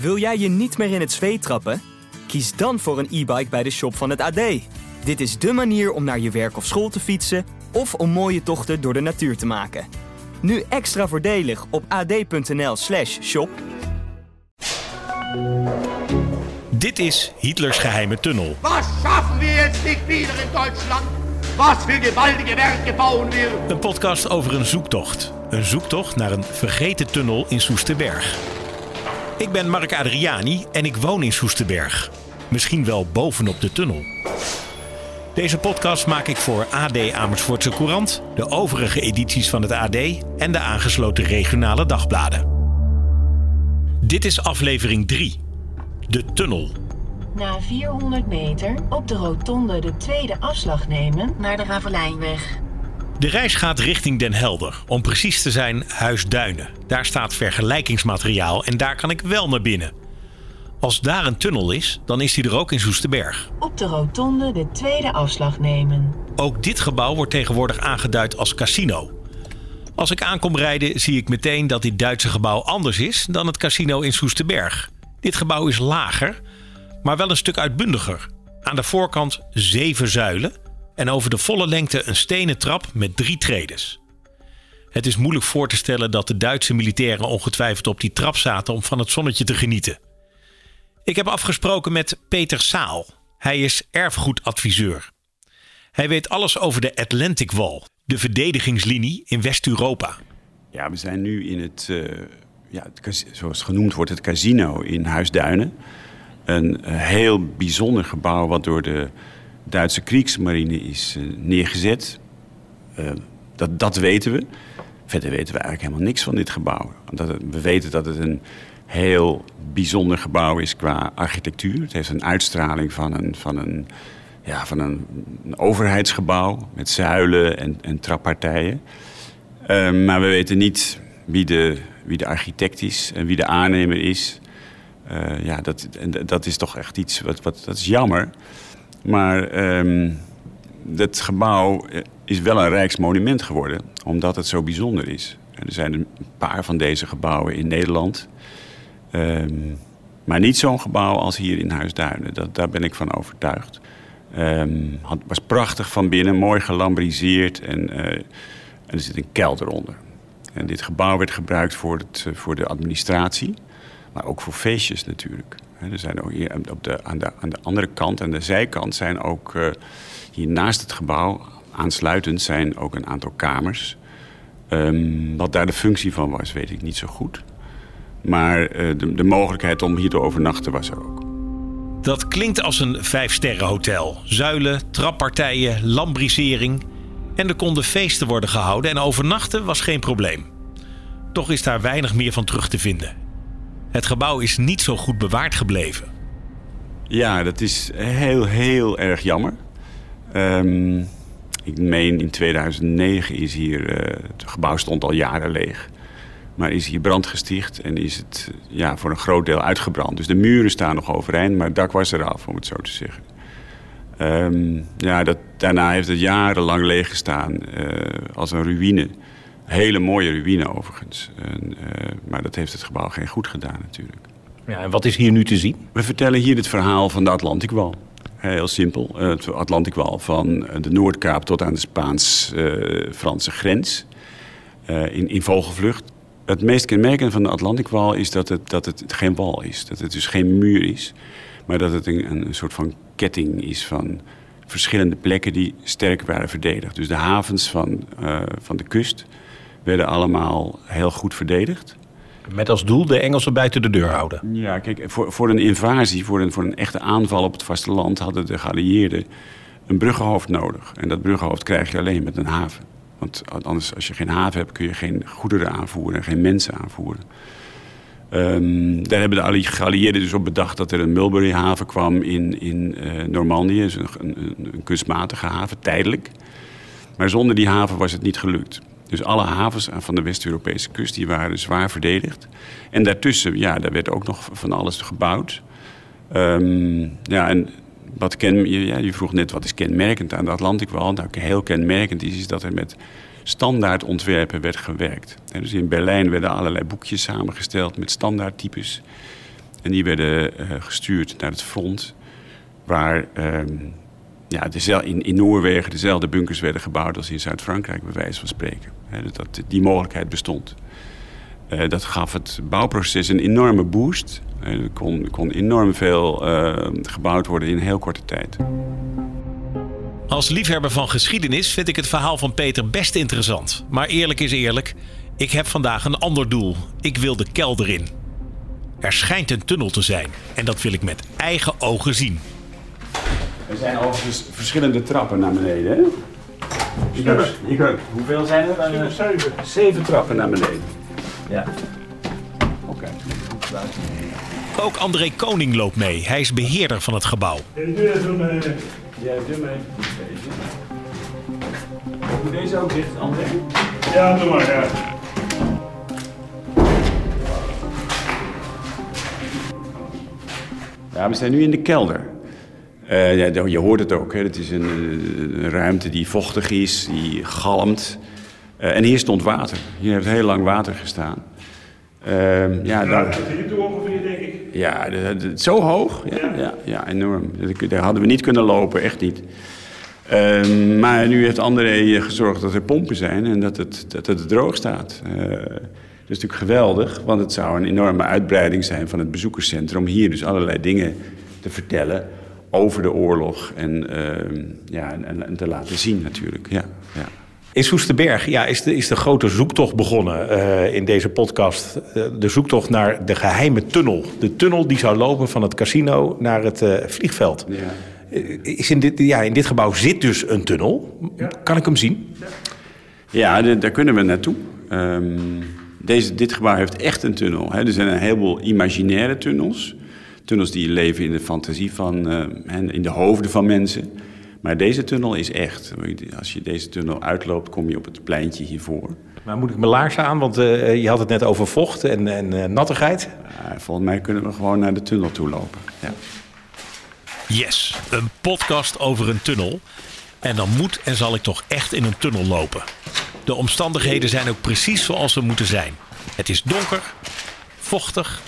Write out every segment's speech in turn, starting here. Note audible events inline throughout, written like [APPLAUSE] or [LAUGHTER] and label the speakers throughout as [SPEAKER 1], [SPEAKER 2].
[SPEAKER 1] Wil jij je niet meer in het zweet trappen? Kies dan voor een e-bike bij de shop van het AD. Dit is dé manier om naar je werk of school te fietsen of om mooie tochten door de natuur te maken. Nu extra voordelig op ad.nl/slash shop.
[SPEAKER 2] Dit is Hitlers geheime tunnel.
[SPEAKER 3] Was schaffen wir jetzt nicht wieder in Deutschland? Was für gewaltige Werke bauen wir?
[SPEAKER 2] Een podcast over een zoektocht. Een zoektocht naar een vergeten tunnel in Soesterberg. Ik ben Mark Adriani en ik woon in Soesterberg. Misschien wel bovenop de tunnel. Deze podcast maak ik voor AD Amersfoortse Courant, de overige edities van het AD en de aangesloten regionale dagbladen. Dit is aflevering 3. De tunnel.
[SPEAKER 4] Na 400 meter op de rotonde de tweede afslag nemen naar de Ravelijnweg.
[SPEAKER 2] De reis gaat richting Den Helder, om precies te zijn Huisduinen. Daar staat vergelijkingsmateriaal en daar kan ik wel naar binnen. Als daar een tunnel is, dan is die er ook in Soesterberg.
[SPEAKER 4] Op de rotonde de tweede afslag nemen.
[SPEAKER 2] Ook dit gebouw wordt tegenwoordig aangeduid als casino. Als ik aankom rijden, zie ik meteen dat dit Duitse gebouw anders is dan het casino in Soesterberg. Dit gebouw is lager, maar wel een stuk uitbundiger. Aan de voorkant zeven zuilen en over de volle lengte een stenen trap met drie tredes. Het is moeilijk voor te stellen dat de Duitse militairen ongetwijfeld op die trap zaten om van het zonnetje te genieten. Ik heb afgesproken met Peter Saal. Hij is erfgoedadviseur. Hij weet alles over de Atlantic Wall, de verdedigingslinie in West-Europa.
[SPEAKER 5] Ja, we zijn nu in het, uh, ja, het, zoals genoemd wordt, het casino in Huisduinen. Een uh, heel bijzonder gebouw wat door de Duitse Kriegsmarine is uh, neergezet. dat, dat weten we. Verder weten we eigenlijk helemaal niks van dit gebouw. We weten dat het een heel bijzonder gebouw is qua architectuur. Het heeft een uitstraling van een, van een, ja, van een, een overheidsgebouw met zuilen en, en trappartijen. Uh, maar we weten niet wie de, wie de architect is en wie de aannemer is. Uh, ja, dat, dat is toch echt iets wat, wat dat is jammer. Maar um, dat gebouw is wel een rijksmonument geworden, omdat het zo bijzonder is. Er zijn een paar van deze gebouwen in Nederland. Um, maar niet zo'n gebouw als hier in Huisduinen. Dat, daar ben ik van overtuigd. Het was prachtig van binnen, mooi gelambriseerd en, uh, en er zit een kelder onder. En dit gebouw werd gebruikt voor, het, voor de administratie, maar ook voor feestjes natuurlijk. er zijn ook hier op de, aan, de, aan de andere kant, aan de zijkant, zijn ook uh, hier naast het gebouw, aansluitend, zijn ook een aantal kamers. Um, wat daar de functie van was, weet ik niet zo goed. Maar uh, de, de, mogelijkheid om hier te overnachten was er ook.
[SPEAKER 2] Dat klinkt als een vijfsterrenhotel. Zuilen, trappartijen, lambrisering. En er konden feesten worden gehouden en overnachten was geen probleem. Toch is daar weinig meer van terug te vinden. Het gebouw is niet zo goed bewaard gebleven.
[SPEAKER 5] Ja, dat is heel, heel erg jammer. Um, ik meen in 2009 is hier... Uh, het gebouw stond al jaren leeg. Maar is hier brand gesticht en is het ja, voor een groot deel uitgebrand. Dus de muren staan nog overeind, maar het dak was eraf, om het zo te zeggen. Um, ja, dat, daarna heeft het jarenlang leeg gestaan uh, als een ruïne. Hele mooie ruïne overigens. En, uh, maar dat heeft het gebouw geen goed gedaan natuurlijk.
[SPEAKER 6] Ja, en wat is hier nu te zien?
[SPEAKER 5] We vertellen hier het verhaal van de Atlantikwal. Heel simpel. Uh, het Atlantikwal van de Noordkaap tot aan de Spaans-Franse grens. in, in vogelvlucht het meest kenmerkende van de Atlantikwal is dat het, dat het geen wal is. Dat het dus geen muur is. Maar dat het een, een soort van ketting is van verschillende plekken die sterk waren verdedigd. Dus de havens van, uh, van de kust werden allemaal heel goed verdedigd.
[SPEAKER 6] Met als doel de Engelsen buiten de deur houden.
[SPEAKER 5] Ja, kijk, voor, voor een invasie, voor een, voor een echte aanval op het vasteland... hadden de geallieerden een bruggenhoofd nodig. En dat bruggenhoofd krijg je alleen met een haven. Want anders, als je geen haven hebt, kun je geen goederen aanvoeren en geen mensen aanvoeren. Um, daar hebben de geallieerden dus op bedacht dat er een Mulberry-haven kwam in, in uh, Normandië. Dus een, een, een, kunstmatige haven, tijdelijk. Maar zonder die haven was het niet gelukt. Dus alle havens van de West-Europese kust die waren zwaar verdedigd. En daartussen, ja, daar werd ook nog van alles gebouwd. Um, ja, en wat ken, ja, je vroeg net wat is kenmerkend aan de Atlantikwal. Nou, heel kenmerkend is, is dat er met standaardontwerpen werd gewerkt. Dus in Berlijn werden allerlei boekjes samengesteld met standaardtypes. En die werden eh, gestuurd naar het front, waar ehm, ja, in, in Noorwegen dezelfde bunkers werden gebouwd als in Zuid-Frankrijk, bij wijze van spreken. Dat, die mogelijkheid bestond. Eh, dat gaf het bouwproces een enorme boost. Er kon, kon enorm veel eh, gebouwd worden in heel korte tijd.
[SPEAKER 2] Als liefhebber van geschiedenis vind ik het verhaal van Peter best interessant. Maar eerlijk is eerlijk, ik heb vandaag een ander doel. Ik wil de kelder in. Er schijnt een tunnel te zijn en dat wil ik met eigen ogen zien.
[SPEAKER 5] Er zijn overigens verschillende trappen naar beneden. Hè? Je hoeveel zijn er? zeven. Zeven trappen naar beneden. Ja. Oké.
[SPEAKER 2] Ook André Koning loopt mee. Hij is beheerder van het gebouw.
[SPEAKER 5] Ja, doe maar even deze. Moet deze ook dicht, André?
[SPEAKER 7] Ja, doe maar, ja.
[SPEAKER 5] Ja, we zijn nu in de kelder. Eh, ja, je hoort het ook, hè. het is een, eh, een ruimte die vochtig is, die galmt. Eh, en hier stond water. Hier heeft heel lang water gestaan. Ehm, ja,
[SPEAKER 7] Nou,
[SPEAKER 5] daar,
[SPEAKER 7] hier toe ongeveer, denk ik.
[SPEAKER 5] ja, zo hoog. Ja, ja. Ja, enorm. Dat- Daar hadden we niet kunnen lopen, echt niet. Ehm, maar nu heeft André gezorgd dat er pompen zijn en dat het, dat het droog staat. Dat is natuurlijk geweldig, want het zou een enorme uitbreiding zijn van het bezoekerscentrum. Om hier dus allerlei dingen te vertellen over de oorlog en, ehm, ja, en, en te laten zien natuurlijk. Ja, ja.
[SPEAKER 6] In Soesterberg ja, is, de, is de grote zoektocht begonnen eh, in deze podcast. Eh, de zoektocht naar de geheime tunnel. De tunnel die zou lopen van het casino naar het eh, vliegveld.
[SPEAKER 5] Ja.
[SPEAKER 6] Is in, dit, ja, in dit gebouw zit dus een tunnel. Kan ik hem zien?
[SPEAKER 5] Ja, de- daar kunnen we naartoe. Ehm, deze, dit gebouw heeft echt een tunnel. Hè. Er zijn een heleboel imaginaire tunnels. Tunnels die leven in de fantasie van, eh, en in de hoofden van mensen. Maar deze tunnel is echt. Als je deze tunnel uitloopt, kom je op het pleintje hiervoor.
[SPEAKER 6] Maar moet ik mijn laarzen aan? Want eh, je had het net over vocht en, en eh, nattigheid.
[SPEAKER 5] Uh, volgens mij kunnen we gewoon naar de tunnel toe lopen. Ja.
[SPEAKER 2] Yes, een podcast over een tunnel. En dan moet en zal ik toch echt in een tunnel lopen. De omstandigheden zijn ook precies zoals ze moeten zijn. Het is donker, vochtig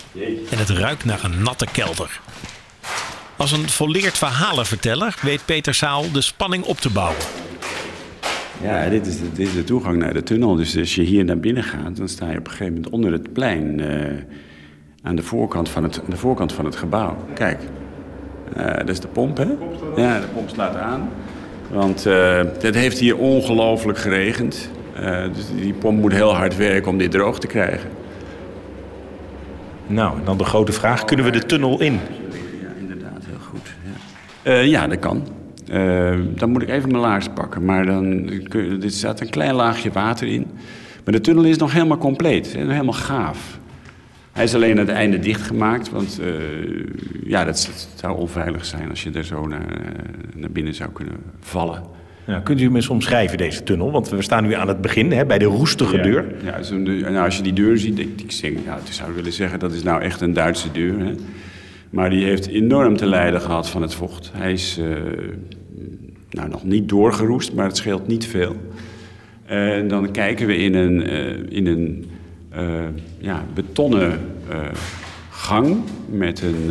[SPEAKER 2] en het ruikt naar een natte kelder. Als een volleerd verhalenverteller weet Peter Saal de spanning op te bouwen.
[SPEAKER 5] Ja, dit is, de, dit is de toegang naar de tunnel. Dus als je hier naar binnen gaat, dan sta je op een gegeven moment onder het plein. eh, aan, de voorkant van het, de voorkant van het gebouw. Kijk, eh, dat is de pomp, hè? Ja, de pomp slaat aan. Want eh, het heeft hier ongelooflijk geregend. Dus die pomp moet heel hard werken om dit droog te krijgen.
[SPEAKER 6] Nou, en dan de grote vraag: kunnen we de tunnel in?
[SPEAKER 5] Ja, inderdaad, heel goed. Ja, Eh, ja dat kan. Eh, dan moet ik even mijn laars pakken. Maar dan er staat een klein laagje water in. Maar de tunnel is nog helemaal compleet. Helemaal gaaf. Hij is alleen aan het einde dichtgemaakt. Want eh, ja, dat, zou onveilig zijn als je er zo naar, naar binnen zou kunnen vallen.
[SPEAKER 6] Nou, kunt u me eens omschrijven, deze tunnel? Want we staan nu aan het begin, hè, bij de roestige deur.
[SPEAKER 5] Ja, deur- nou, als je die deur ziet, ik, ik ja, ik zou willen zeggen dat is nou echt een Duitse deur. Hè? Maar die heeft enorm te lijden gehad van het vocht. Hij is eh, nou, nog niet doorgeroest, maar het scheelt niet veel. En dan kijken we in een, eh, in een eh, ja, betonnen gang met een...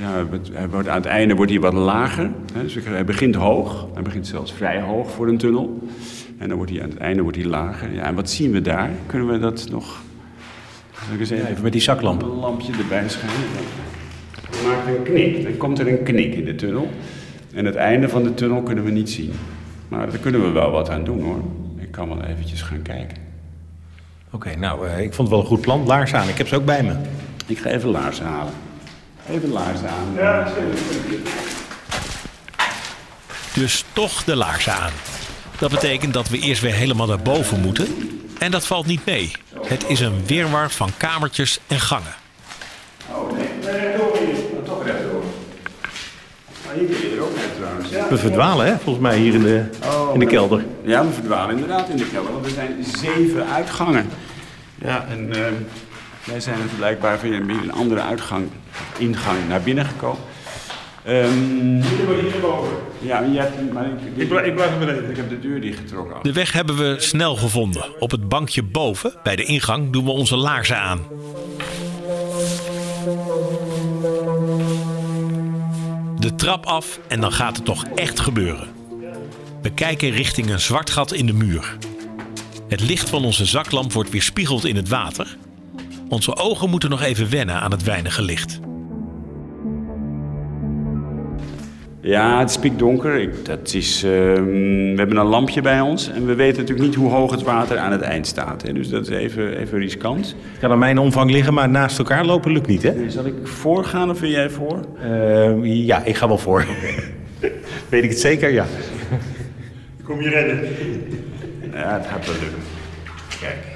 [SPEAKER 5] ja, hij wordt, aan het einde wordt hij wat lager. Hè, dus hij begint hoog. Hij begint zelfs vrij hoog voor een tunnel. En dan wordt hij aan het einde wordt hij lager. Ja, en wat zien we daar? Kunnen we dat nog... Ik eens even,
[SPEAKER 6] even met die zaklamp.
[SPEAKER 5] Een lampje erbij schijnen. Dan maakt een knik. Dan komt er een knik in de tunnel. En het einde van de tunnel kunnen we niet zien. Maar daar kunnen we wel wat aan doen hoor. Ik kan wel eventjes gaan kijken.
[SPEAKER 6] Oké, nou, eh, ik vond het wel een goed plan. Laarzen aan, ik heb ze ook bij me.
[SPEAKER 5] Ik ga even laarzen halen. Even laarzen aan.
[SPEAKER 7] Ja,
[SPEAKER 2] Dus toch de laarzen aan. Dat betekent dat we eerst weer helemaal naar boven moeten. En dat valt niet mee. Het is een wirwar van kamertjes en gangen.
[SPEAKER 5] Oh nee, nee, door hier. Toch rechtdoor. Maar hier kun je er ook net trouwens.
[SPEAKER 6] We verdwalen, hè, volgens mij, hier in de, in de kelder.
[SPEAKER 5] Ja, we verdwalen inderdaad in de kelder, want er zijn zeven uitgangen. Ja, en eh, wij zijn er blijkbaar via een, andere uitgang, ingang naar binnen gekomen. Ehm ja, je hebt, maar ik,
[SPEAKER 7] Ik blijf, ik blijf er beneden.
[SPEAKER 5] ik heb de deur dichtgetrokken.
[SPEAKER 2] De weg hebben we snel gevonden. Op het bankje boven, bij de ingang, doen we onze laarzen aan. De trap af en dan gaat het toch echt gebeuren. We kijken richting een zwart gat in de muur. Het licht van onze zaklamp wordt weerspiegeld in het water. Onze ogen moeten nog even wennen aan het weinige licht.
[SPEAKER 5] Ja, het is pikdonker. Ik, dat is, ehm, we hebben een lampje bij ons en we weten natuurlijk niet hoe hoog het water aan het eind staat. Hè. Dus dat is even, even riskant.
[SPEAKER 6] Het kan aan mijn omvang liggen, maar naast elkaar lopen lukt niet, hè?
[SPEAKER 5] Zal ik voorgaan of wil jij voor?
[SPEAKER 6] Eh, ja, ik ga wel voor. [LAUGHS] Weet ik het zeker? Ja.
[SPEAKER 7] Kom je redden.
[SPEAKER 5] Ja, het gaat wel lukken. Kijk.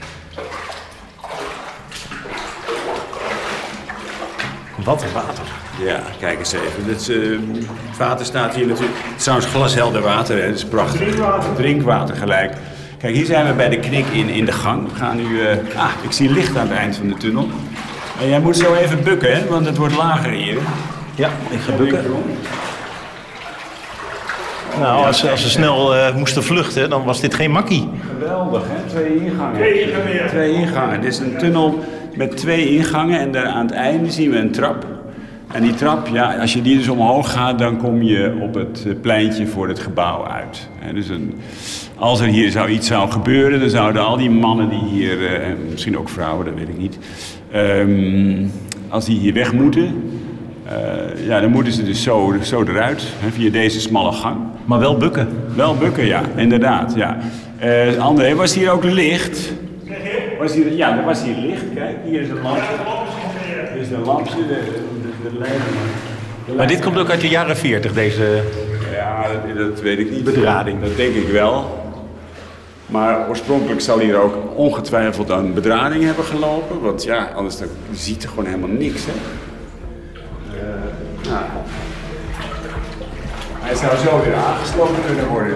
[SPEAKER 6] Wat een water.
[SPEAKER 5] Ja, kijk eens even. Dit is, eh, het water staat hier natuurlijk. Het is trouwens glashelder water, hè. Dat is prachtig.
[SPEAKER 7] Drinkwater.
[SPEAKER 5] Drinkwater gelijk. Kijk, hier zijn we bij de knik in, in de gang. We gaan nu. eh, ah, ik zie licht aan het eind van de tunnel. En jij moet zo even bukken, hè, want het wordt lager hier.
[SPEAKER 6] Ja, ik ga bukken. Nou, als, ze- als ze snel eh, moesten vluchten, dan was dit geen makkie.
[SPEAKER 5] Geweldig, hè? Twee ingangen.
[SPEAKER 7] Twee ingangen.
[SPEAKER 5] Twee ingangen. Dit is een tunnel met twee ingangen en daar aan het einde zien we een trap. En die trap, ja, als je die dus omhoog gaat, dan kom je op het eh, pleintje voor het gebouw uit. Dus een, als er hier zou iets zou gebeuren, dan zouden al die mannen die hier, eh, en misschien ook vrouwen, dat weet ik niet, ehm, als die hier weg moeten, eh, ja, dan moeten ze dus zo, zo eruit, hè, via deze smalle gang.
[SPEAKER 6] Maar wel bukken.
[SPEAKER 5] Wel bukken, ja, inderdaad. Ja. Eh, André, was hier ook licht? Was hier, ja, er was hier licht. Kijk, hier is een lampje. Hier is een lampje, de, de, de
[SPEAKER 6] Maar dit komt ook uit de jaren 40, deze...
[SPEAKER 5] Ja, dat, dat weet ik niet.
[SPEAKER 6] Bedrading.
[SPEAKER 5] Dat denk ik wel. Maar oorspronkelijk zal hier ook ongetwijfeld een bedrading hebben gelopen. Want ja, anders dan ziet er gewoon helemaal niks, hè. Eh, nou. Hij zou zo weer aangesloten kunnen worden.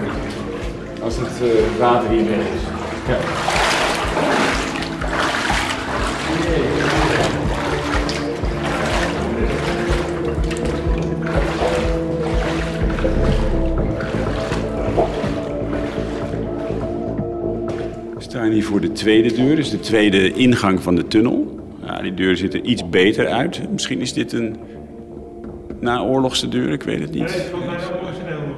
[SPEAKER 5] Als het eh, water hier weg is. Ja. Hier voor de tweede deur, dus de tweede ingang van de tunnel. Ja, die deur ziet er iets beter uit. Misschien is dit een naoorlogse deur, ik weet het niet.
[SPEAKER 7] Nee.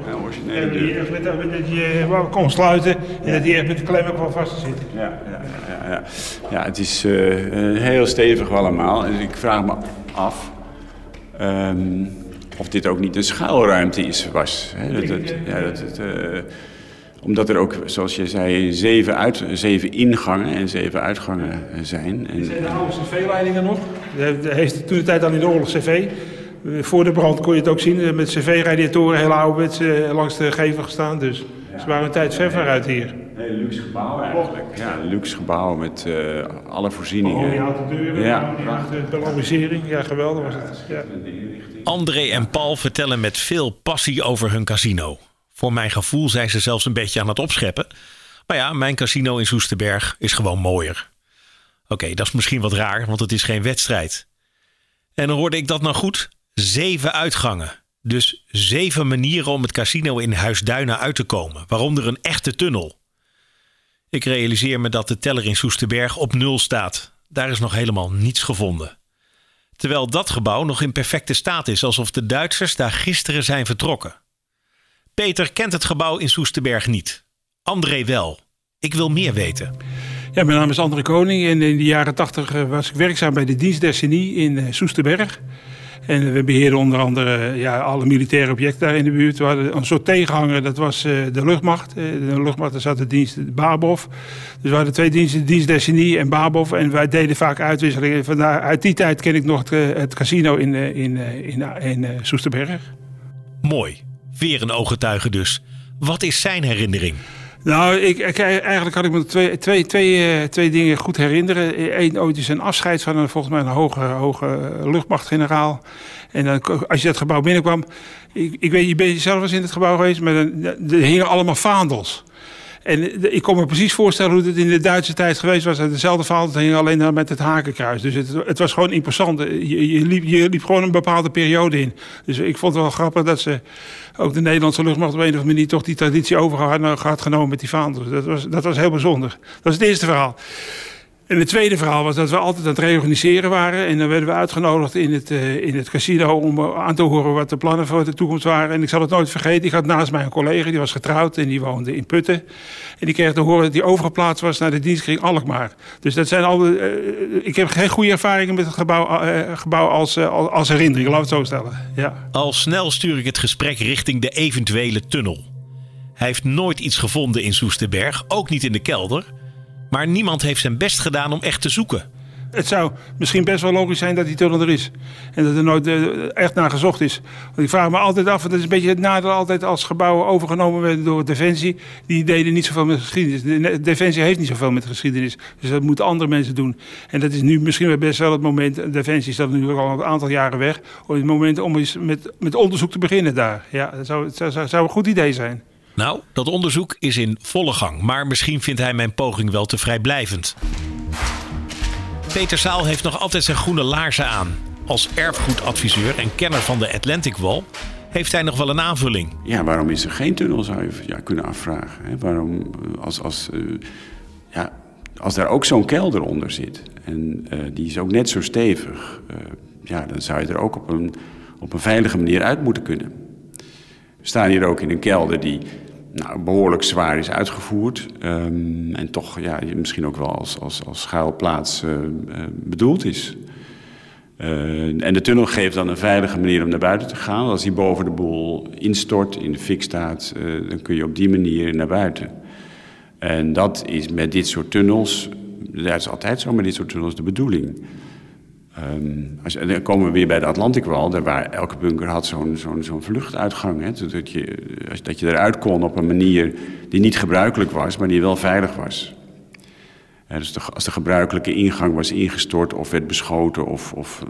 [SPEAKER 5] Ja, originele deur.
[SPEAKER 7] dat je eh, wou kon sluiten en dat die echt met de klem ook wel vast zit.
[SPEAKER 5] Ja, ja, ja, ja. ja het is eh, eh, heel stevig allemaal. Dus ik vraag me af ehm, of dit ook niet een schuilruimte is, was. Dat, ja, dat, het, omdat er ook, zoals je zei, zeven, uit, zeven ingangen en zeven uitgangen zijn. En,
[SPEAKER 7] de oude cv-leidingen nog. De, de, heeft toen de tijd al in de oorlog cv. Eh, Voor de brand kon je het ook zien, eh, met cv-radiatoren, heel ouderwets, eh, langs de gevel gestaan. Dus ze waren een tijd ver vooruit hier.
[SPEAKER 5] Een heel luxe gebouw eigenlijk. Ja, een luxe gebouw met eh, alle voorzieningen.
[SPEAKER 7] Mooie houten deuren,
[SPEAKER 5] Ja,
[SPEAKER 7] die balancering. Ja, geweldig was het. Ja.
[SPEAKER 2] André en Paul vertellen met veel passie over hun casino. Voor mijn gevoel zijn ze zelfs een beetje aan het opscheppen. Maar ja, mijn casino in Soesterberg is gewoon mooier. Oké, dat is misschien wat raar, want het is geen wedstrijd. En dan hoorde ik dat nou goed? Zeven uitgangen. Dus zeven manieren om het casino in Huisduinen uit te komen, waaronder een echte tunnel. Ik realiseer me dat de teller in Soesterberg op nul staat. Daar is nog helemaal niets gevonden. Terwijl dat gebouw nog in perfecte staat is, alsof de Duitsers daar gisteren zijn vertrokken. Peter kent het gebouw in Soesterberg niet. André wel. Ik wil meer weten.
[SPEAKER 7] Ja, mijn naam is André Koning en in de jaren 80 eh, was ik werkzaam bij de dienst Destiny in eh, Soesterberg. En we beheerden onder andere eh, ja, alle militaire objecten daar in de buurt. We hadden een soort tegenhanger, dat was eh, de luchtmacht. Eh, de luchtmacht, daar zat de dienst Babov. Dus we hadden twee diensten, dienst Destiny en Babov. En wij deden vaak uitwisselingen. Vandaar, uit die tijd ken ik nog het, eh, het casino in, eh, in, eh, in, eh, in, eh, Soesterberg.
[SPEAKER 2] Mooi. Weer een ooggetuige dus. Wat is zijn herinnering?
[SPEAKER 7] Nou, ik, eigenlijk had ik me twee, twee, twee, eh, twee dingen goed herinneren. Eén, ooit is een afscheid van een, volgens mij een hoge, hoge luchtmachtgeneraal. En dan, als je dat gebouw binnenkwam... Ik, ik weet, je bent zelf eens in het gebouw geweest, maar dan, er hingen allemaal vaandels. En eh, ik kon me precies voorstellen hoe het in de Duitse tijd geweest was. Dezelfde vaandel het hing alleen met het hakenkruis. Dus het, het was gewoon imposant. Je, je, liep, je liep gewoon een bepaalde periode in. Dus ik vond het wel grappig dat ze ook de Nederlandse luchtmacht op een of andere manier toch die traditie over had, genomen met die vaandels. Dat was, dat was heel bijzonder. Dat is het eerste verhaal. En het tweede verhaal was dat we altijd aan het reorganiseren waren. En dan werden we uitgenodigd in het, uh, in het casino om aan te horen wat de plannen voor de toekomst waren. En ik zal het nooit vergeten. Ik had naast mij een collega, die was getrouwd en die woonde in Putten. En die kreeg te horen dat hij overgeplaatst was naar de dienstkring Alkmaar. Dus dat zijn al. Uh, ik heb geen goede ervaringen met het gebouw, gebouw als, als herinnering, laat het zo stellen. Ja.
[SPEAKER 2] Al snel stuur ik het gesprek richting de eventuele tunnel. Hij heeft nooit iets gevonden in Soesterberg, ook niet in de kelder. Maar niemand heeft zijn best gedaan om echt te zoeken.
[SPEAKER 7] Het zou misschien best wel logisch zijn dat die tunnel er is. En dat er nooit uh, echt naar gezocht is. Want ik vraag me altijd af, dat is een beetje het nadeel altijd als gebouwen overgenomen werden door Defensie. Die deden niet zoveel met geschiedenis. De Defensie heeft niet zoveel met geschiedenis. Dus dat moeten andere mensen doen. En dat is nu misschien best wel het moment. Defensie staat nu al een aantal jaren weg. Het moment om eens met, met onderzoek te beginnen daar. Ja, dat zou, zou een goed idee zijn.
[SPEAKER 2] Nou, dat onderzoek is in volle gang, maar misschien vindt hij mijn poging wel te vrijblijvend. Peter Saal heeft nog altijd zijn groene laarzen aan. Als erfgoedadviseur en kenner van de Atlantic Wall heeft hij nog wel een aanvulling.
[SPEAKER 5] Ja, waarom is er geen tunnel, zou je ja, kunnen afvragen. Hè? Waarom, eh, als, als, uh, ja, als daar ook zo'n kelder onder zit en uh, die is ook net zo stevig, ja, dan zou je er ook op een, op een veilige manier uit moeten kunnen. We staan hier ook in een kelder die nou, behoorlijk zwaar is uitgevoerd. Um, en toch ja, misschien ook wel als, als, als schuilplaats uh, uh, bedoeld is. Uh, en de tunnel geeft dan een veilige manier om naar buiten te gaan. Als hij boven de boel instort, in de fik staat, dan kun je op die manier naar buiten. En dat is met dit soort tunnels, dat is altijd zo met dit soort tunnels de bedoeling. Um, als, dan komen we weer bij de Atlantikwal, waar elke bunker had zo'n zo'n zo'n vluchtuitgang. Hè, dat, je, dat je eruit kon op een manier die niet gebruikelijk was, maar die wel veilig was. Ja, dus als de gebruikelijke ingang was ingestort of werd beschoten, of, of,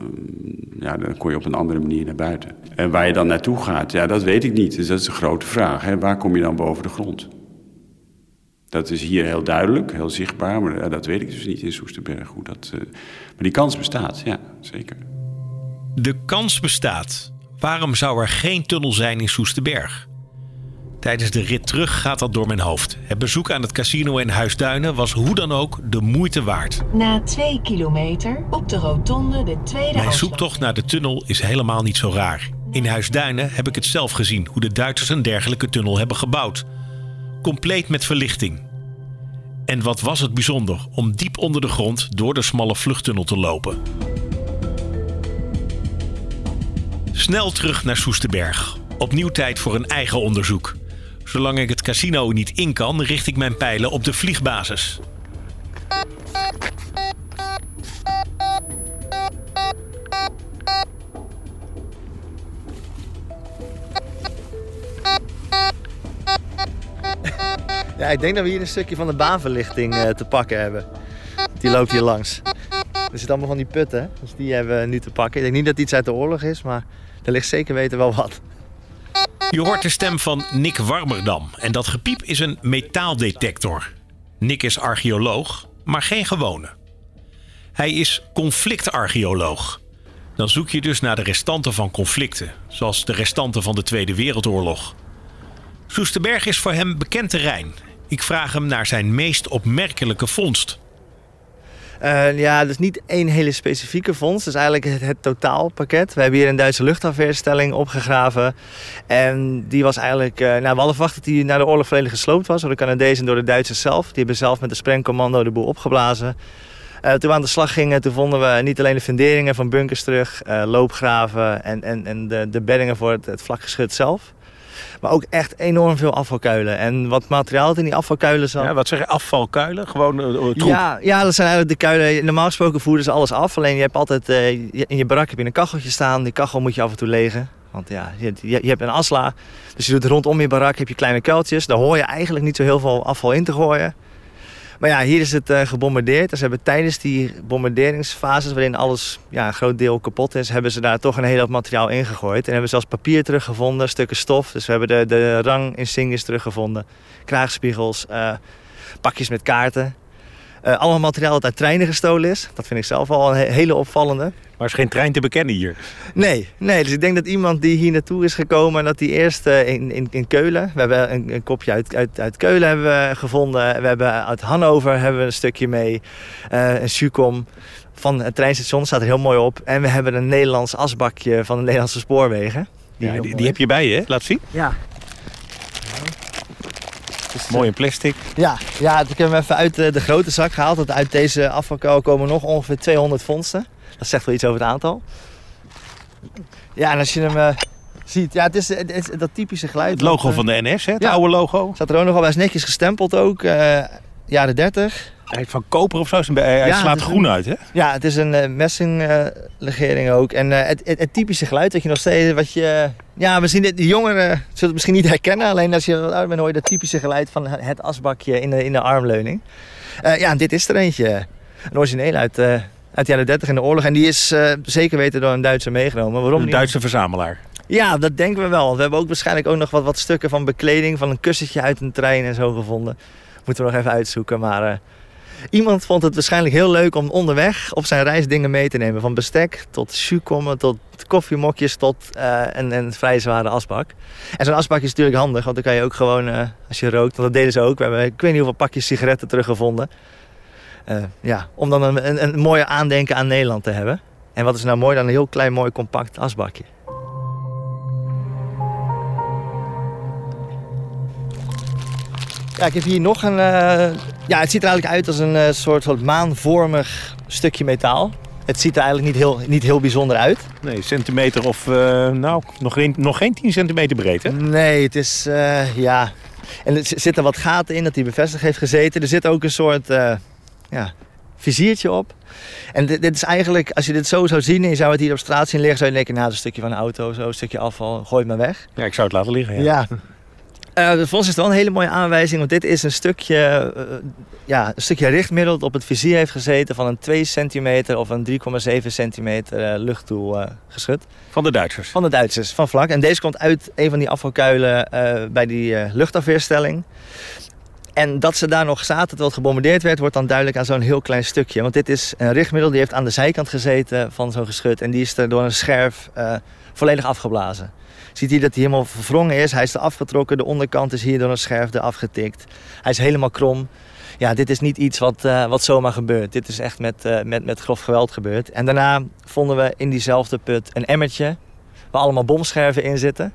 [SPEAKER 5] ja, dan kon je op een andere manier naar buiten. En waar je dan naartoe gaat, ja, dat weet ik niet. Dus dat is een grote vraag. Hè. Waar kom je dan boven de grond? Dat is hier heel duidelijk, heel zichtbaar, maar ja, dat weet ik dus niet in Soesterberg hoe dat. Maar die kans bestaat, ja, zeker.
[SPEAKER 2] De kans bestaat. Waarom zou er geen tunnel zijn in Soesterberg? Tijdens de rit terug gaat dat door mijn hoofd. Het bezoek aan het casino in Huisduinen was hoe dan ook de moeite waard.
[SPEAKER 4] Na twee kilometer op de rotonde de tweede
[SPEAKER 2] Mijn zoektocht naar de tunnel is helemaal niet zo raar. In Huisduinen heb ik het zelf gezien hoe de Duitsers een dergelijke tunnel hebben gebouwd. Compleet met verlichting. En wat was het bijzonder om diep onder de grond door de smalle vluchttunnel te lopen. Snel terug naar Soesterberg. Opnieuw tijd voor een eigen onderzoek. Zolang ik het casino niet in kan, richt ik mijn pijlen op de vliegbasis.
[SPEAKER 8] Ja, ik denk dat we hier een stukje van de baanverlichting uh, te pakken hebben. Die loopt hier langs. Er zitten allemaal van die putten, dus die hebben we nu te pakken. Ik denk niet dat iets uit de oorlog is, maar er ligt zeker weten wel wat.
[SPEAKER 2] Je hoort de stem van Nick Warmerdam en dat gepiep is een metaaldetector. Nick is archeoloog, maar geen gewone. Hij is conflictarcheoloog. Dan zoek je dus naar de restanten van conflicten, zoals de restanten van de Tweede Wereldoorlog. Soesterberg is voor hem bekend terrein. Ik vraag hem naar zijn meest opmerkelijke vondst.
[SPEAKER 8] Uh, ja, dus niet één hele specifieke vondst. Het is eigenlijk het, totaalpakket. We hebben hier een Duitse luchtafweerstelling opgegraven. En die was eigenlijk... Uh, nou, we hadden verwacht dat die na de oorlog volledig gesloopt was. Door de Canadezen en door de Duitsers zelf. Die hebben zelf met de sprengcommando de boel opgeblazen. Uh, toen we aan de slag gingen, toen vonden we niet alleen de funderingen van bunkers terug, loopgraven en, en, en de, de beddingen voor het, het vlakgeschut zelf. Maar ook echt enorm veel afvalkuilen. En wat materiaal dat in die afvalkuilen zat.
[SPEAKER 6] Ja, wat zeg je, afvalkuilen? Gewoon uh, troep?
[SPEAKER 8] Ja, ja, dat zijn eigenlijk de kuilen. Normaal gesproken voeren ze alles af. Alleen je hebt altijd, uh, in je barak heb je een kacheltje staan. Die kachel moet je af en toe legen. Want ja, je, je hebt een asla. Dus je doet rondom je barak heb je kleine kuiltjes. Daar hoor je eigenlijk niet zo heel veel afval in te gooien. Maar ja, hier is het uh, gebombardeerd. Dus hebben tijdens die bombarderingsfases, waarin alles ja, een groot deel kapot is, hebben ze daar toch een hele hoop materiaal ingegooid. En hebben zelfs papier teruggevonden, stukken stof. Dus we hebben de, de rang teruggevonden, kraagspiegels, uh, pakjes met kaarten. Eh, allemaal materiaal dat uit treinen gestolen is. Dat vind ik zelf al een he- hele opvallende.
[SPEAKER 6] Maar er is geen trein te bekennen hier.
[SPEAKER 8] Nee, nee, dus ik denk dat iemand die hier naartoe is gekomen, dat die eerst eh, in, in, in Keulen, we hebben een, een kopje uit, uit, uit Keulen hebben we gevonden, we hebben uit Hannover hebben we een stukje mee, eh een Sucom van het treinstation staat er heel mooi op. En we hebben een Nederlands asbakje van de Nederlandse spoorwegen.
[SPEAKER 6] Ja, die, die heb je bij je, hè? Laat zien.
[SPEAKER 8] Ja. Dus,
[SPEAKER 6] Mooi in plastic.
[SPEAKER 8] Ja, ja, ik heb hem even uit de, de grote zak gehaald. Want uit deze afvalkuil komen nog ongeveer 200 vondsten. Dat zegt wel iets over het aantal. Ja, en als je hem eh, ziet, ja, het is, het is dat typische geluid.
[SPEAKER 6] Het logo
[SPEAKER 8] eh,
[SPEAKER 6] van de NS, hè? Het
[SPEAKER 8] ja.
[SPEAKER 6] oude logo.
[SPEAKER 8] Staat er ook nog wel, is netjes gestempeld ook. eh, jaren 30.
[SPEAKER 6] Hij van koper of zo. Hij
[SPEAKER 8] Ja,
[SPEAKER 6] slaat groen
[SPEAKER 8] een-
[SPEAKER 6] uit, hè?
[SPEAKER 8] Ja, het is een eh, messinglegering ook. En eh, het, het, het typische geluid dat je nog steeds... Wat je, ja, misschien de, de jongeren zullen het misschien niet herkennen. Alleen als je wat ouder bent hoor je dat typische geluid van het asbakje in de, in de armleuning. Eh, ja, en dit is er eentje. Een origineel uit, uit de jaren 30 in de oorlog. En die is zeker weten door een Duitser meegenomen. Waarom
[SPEAKER 6] Een? Duitse verzamelaar.
[SPEAKER 8] Ja, dat denken we wel. We hebben ook waarschijnlijk ook nog wat, wat stukken van bekleding, van een kussentje uit een trein en zo gevonden. Moeten we nog even uitzoeken. Maar eh, iemand vond het waarschijnlijk heel leuk om onderweg op zijn reis dingen mee te nemen. Van bestek tot schukommen, tot koffiemokjes, tot eh, een, een vrij zware asbak. En zo'n asbak is natuurlijk handig, want dan kan je ook gewoon, eh, als je rookt, want dat deden ze ook. We hebben, ik weet niet hoeveel pakjes sigaretten teruggevonden. Ja, om dan een, een, een mooie aandenken aan Nederland te hebben. En wat is nou mooi dan een heel klein, mooi, compact asbakje. Ja, ik heb hier nog een. eh, ja, het ziet er eigenlijk uit als een eh, soort, soort maanvormig stukje metaal. Het ziet er eigenlijk niet heel, niet heel bijzonder uit.
[SPEAKER 6] Nee, centimeter of... eh, nou, nog geen, nog geen 10 centimeter breed, hè?
[SPEAKER 8] Nee, het is. ja. En er zitten wat gaten in dat hij bevestigd heeft gezeten. Er zit ook een soort. ja, viziertje op. En dit, dit is eigenlijk, als je dit zo zou zien en je zou het hier op straat zien liggen, zou je denken, nou, dat is een stukje van een auto, zo, een stukje afval, gooi het maar weg.
[SPEAKER 6] Ja, ik zou het laten liggen, ja.
[SPEAKER 8] Ja. Eh, voor ons is het wel een hele mooie aanwijzing, want dit is een stukje, eh, ja, een stukje richtmiddel dat op het vizier heeft gezeten van een 2 centimeter of een 3,7 centimeter eh, luchtdoel eh, geschut.
[SPEAKER 6] Van de Duitsers.
[SPEAKER 8] Van de Duitsers, van vlak. En deze komt uit een van die afvalkuilen bij die luchtafweerstelling. En dat ze daar nog zaten terwijl het gebombardeerd werd, wordt dan duidelijk aan zo'n heel klein stukje. Want dit is een richtmiddel die heeft aan de zijkant gezeten van zo'n geschut. En die is er door een scherf volledig afgeblazen. Ziet hier dat hij helemaal verwrongen is. Hij is er afgetrokken. De onderkant is hier door een scherf er afgetikt. Hij is helemaal krom. Ja, dit is niet iets wat, eh, wat zomaar gebeurt. Dit is echt met, eh, met, met grof geweld gebeurd. En daarna vonden we in diezelfde put een emmertje waar allemaal bomscherven in zitten.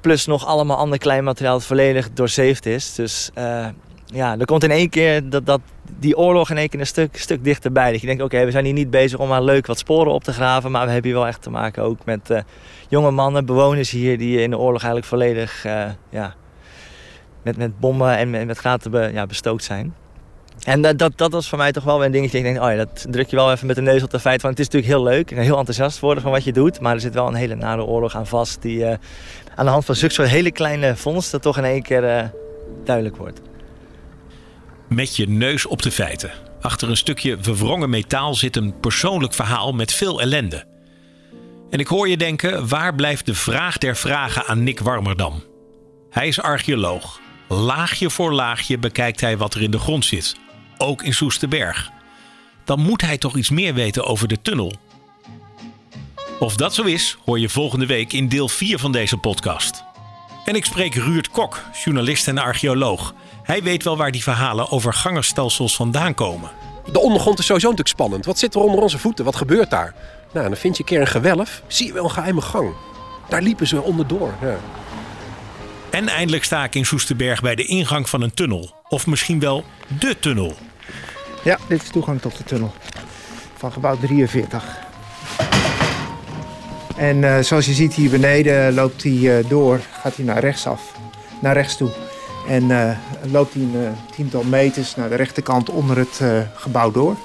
[SPEAKER 8] Plus nog allemaal ander klein materiaal dat volledig doorzeefd is. Dus eh, ja, er komt in één keer dat, dat die oorlog in één keer een stuk, stuk dichterbij. Dat je denkt, oké, we zijn hier niet bezig om maar leuk wat sporen op te graven. Maar we hebben hier wel echt te maken ook met eh, jonge mannen, bewoners hier... die in de oorlog eigenlijk volledig eh, ja, met, met bommen en met, met gaten ja, bestookt zijn. En dat, dat, dat was voor mij toch wel weer een dingetje. Ik denk, oh dat druk je wel even met de neus op de feit van... het is natuurlijk heel leuk en heel enthousiast worden van wat je doet... maar er zit wel een hele nare oorlog aan vast... die eh, aan de hand van zulke soort hele kleine vondsten toch in één keer duidelijk wordt.
[SPEAKER 2] Met je neus op de feiten. Achter een stukje verwrongen metaal zit een persoonlijk verhaal met veel ellende. En ik hoor je denken, waar blijft de vraag der vragen aan Nick Warmerdam? Hij is archeoloog. Laagje voor laagje bekijkt hij wat er in de grond zit. Ook in Soesterberg. Dan moet hij toch iets meer weten over de tunnel. Of dat zo is, hoor je volgende week in deel 4 van deze podcast. En ik spreek Ruurt Kok, journalist en archeoloog. Hij weet wel waar die verhalen over gangerstelsels vandaan komen.
[SPEAKER 9] De ondergrond is sowieso natuurlijk spannend. Wat zit er onder onze voeten? Wat gebeurt daar? Nou, dan vind je een keer een gewelf. Zie je wel een geheime gang. Daar liepen ze onderdoor. Ja.
[SPEAKER 2] En eindelijk sta ik in Soesterberg bij de ingang van een tunnel. Of misschien wel de tunnel.
[SPEAKER 10] Ja, dit is toegang tot de tunnel van gebouw 43. En eh, zoals je ziet hier beneden loopt hij eh, door, gaat hij naar rechtsaf, naar rechts toe. En eh, loopt hij een eh, tiental meters naar de rechterkant onder het eh, gebouw door.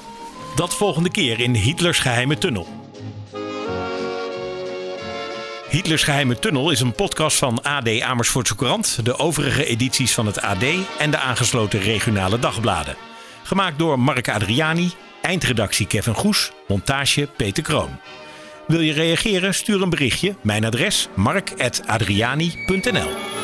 [SPEAKER 2] Dat volgende keer in Hitlers geheime tunnel. Hitlers geheime tunnel is een podcast van AD Amersfoortse Courant, de overige edities van het AD en de aangesloten regionale dagbladen. Gemaakt door Mark Adriani, eindredactie Kevin Goes, montage Peter Kroon. Wil je reageren? Stuur een berichtje. Mijn adres mark.adriani.nl